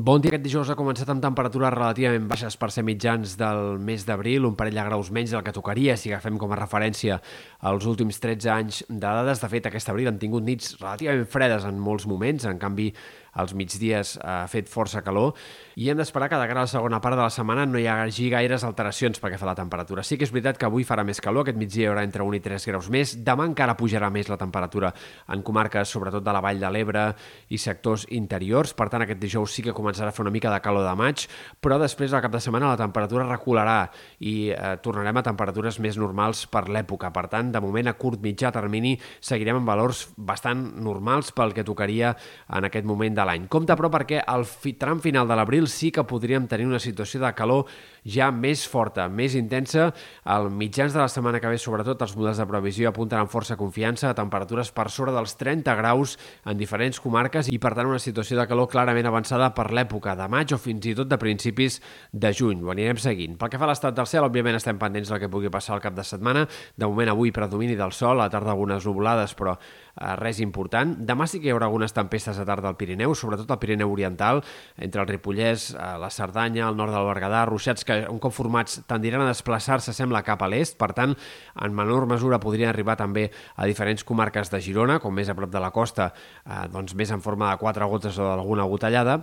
Bon dia. Aquest dijous ha començat amb temperatures relativament baixes per ser mitjans del mes d'abril, un parell de graus menys del que tocaria si agafem com a referència els últims 13 anys de dades. De fet, aquest abril han tingut nits relativament fredes en molts moments, en canvi als migdies ha fet força calor i hem d'esperar que de cara a la segona part de la setmana no hi hagi gaires alteracions perquè fa la temperatura. Sí que és veritat que avui farà més calor, aquest migdia hi haurà entre 1 i 3 graus més, demà encara pujarà més la temperatura en comarques sobretot de la Vall de l'Ebre i sectors interiors, per tant aquest dijous sí que començarà a fer una mica de calor de maig, però després al cap de setmana la temperatura recularà i eh, tornarem a temperatures més normals per l'època. Per tant, de moment a curt mitjà termini seguirem amb valors bastant normals pel que tocaria en aquest moment de l'any. Compte, però, perquè al tram final de l'abril sí que podríem tenir una situació de calor ja més forta, més intensa. Al mitjans de la setmana que ve, sobretot, els models de previsió apunten amb força confiança a temperatures per sobre dels 30 graus en diferents comarques i, per tant, una situació de calor clarament avançada per l'època de maig o fins i tot de principis de juny. Ho anirem seguint. Pel que fa a l'estat del cel, òbviament estem pendents del que pugui passar al cap de setmana. De moment, avui predomini del sol, a la tarda algunes nuvolades, però eh, res important. Demà sí que hi haurà algunes tempestes a tarda al Pirineu, sobretot al Pirineu Oriental, entre el Ripollès, eh, la Cerdanya, el nord del Berguedà, ruixats que un cop formats tendiran a desplaçar-se, sembla, cap a l'est, per tant, en menor mesura podrien arribar també a diferents comarques de Girona, com més a prop de la costa, eh, doncs més en forma de quatre gotes o d'alguna gotellada,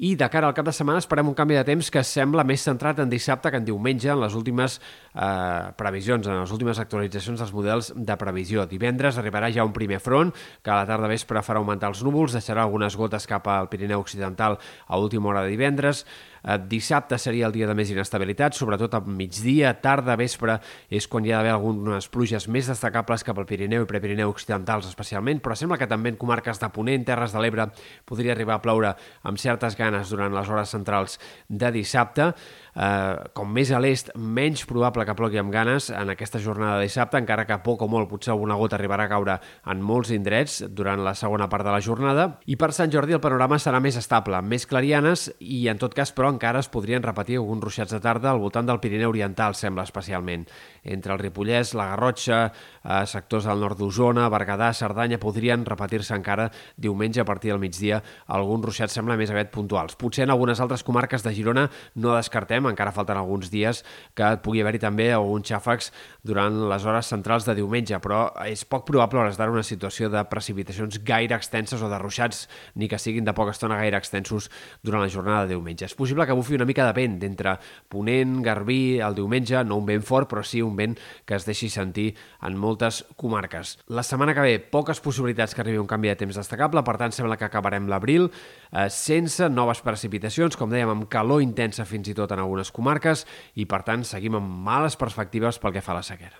i de cara al cap de setmana esperem un canvi de temps que sembla més centrat en dissabte que en diumenge en les últimes eh, previsions, en les últimes actualitzacions dels models de previsió. Divendres arribarà ja un primer front que a la tarda vespre farà augmentar els núvols, deixarà algunes gotes cap al Pirineu Occidental a última hora de divendres. Eh, dissabte seria el dia de més inestabilitat, sobretot a migdia, tarda, vespre, és quan hi ha d'haver algunes pluges més destacables cap al Pirineu i Prepirineu Occidentals especialment, però sembla que també en comarques de Ponent, Terres de l'Ebre, podria arribar a ploure amb certes ganes durant les hores centrals de dissabte. Eh, com més a l'est, menys probable que plogui amb ganes en aquesta jornada de dissabte, encara que poc o molt potser alguna gota arribarà a caure en molts indrets durant la segona part de la jornada. I per Sant Jordi el panorama serà més estable, més clarianes i en tot cas però encara es podrien repetir alguns ruixats de tarda al voltant del Pirineu Oriental, sembla especialment. Entre el Ripollès, la Garrotxa, eh, sectors del nord d'Osona, Berguedà, Cerdanya, podrien repetir-se encara diumenge a partir del migdia alguns ruixats sembla més aviat puntuals. Potser en algunes altres comarques de Girona no descartem encara falten alguns dies que pugui haver-hi també alguns xàfecs durant les hores centrals de diumenge, però és poc probable a hores d'ara una situació de precipitacions gaire extenses o de ruixats, ni que siguin de poca estona gaire extensos durant la jornada de diumenge. És possible que bufi una mica de vent d'entre Ponent, Garbí, el diumenge, no un vent fort, però sí un vent que es deixi sentir en moltes comarques. La setmana que ve, poques possibilitats que arribi un canvi de temps destacable, per tant, sembla que acabarem l'abril eh, sense noves precipitacions, com dèiem, amb calor intensa fins i tot en algunes comarques i, per tant, seguim amb males perspectives pel que fa a la sequera.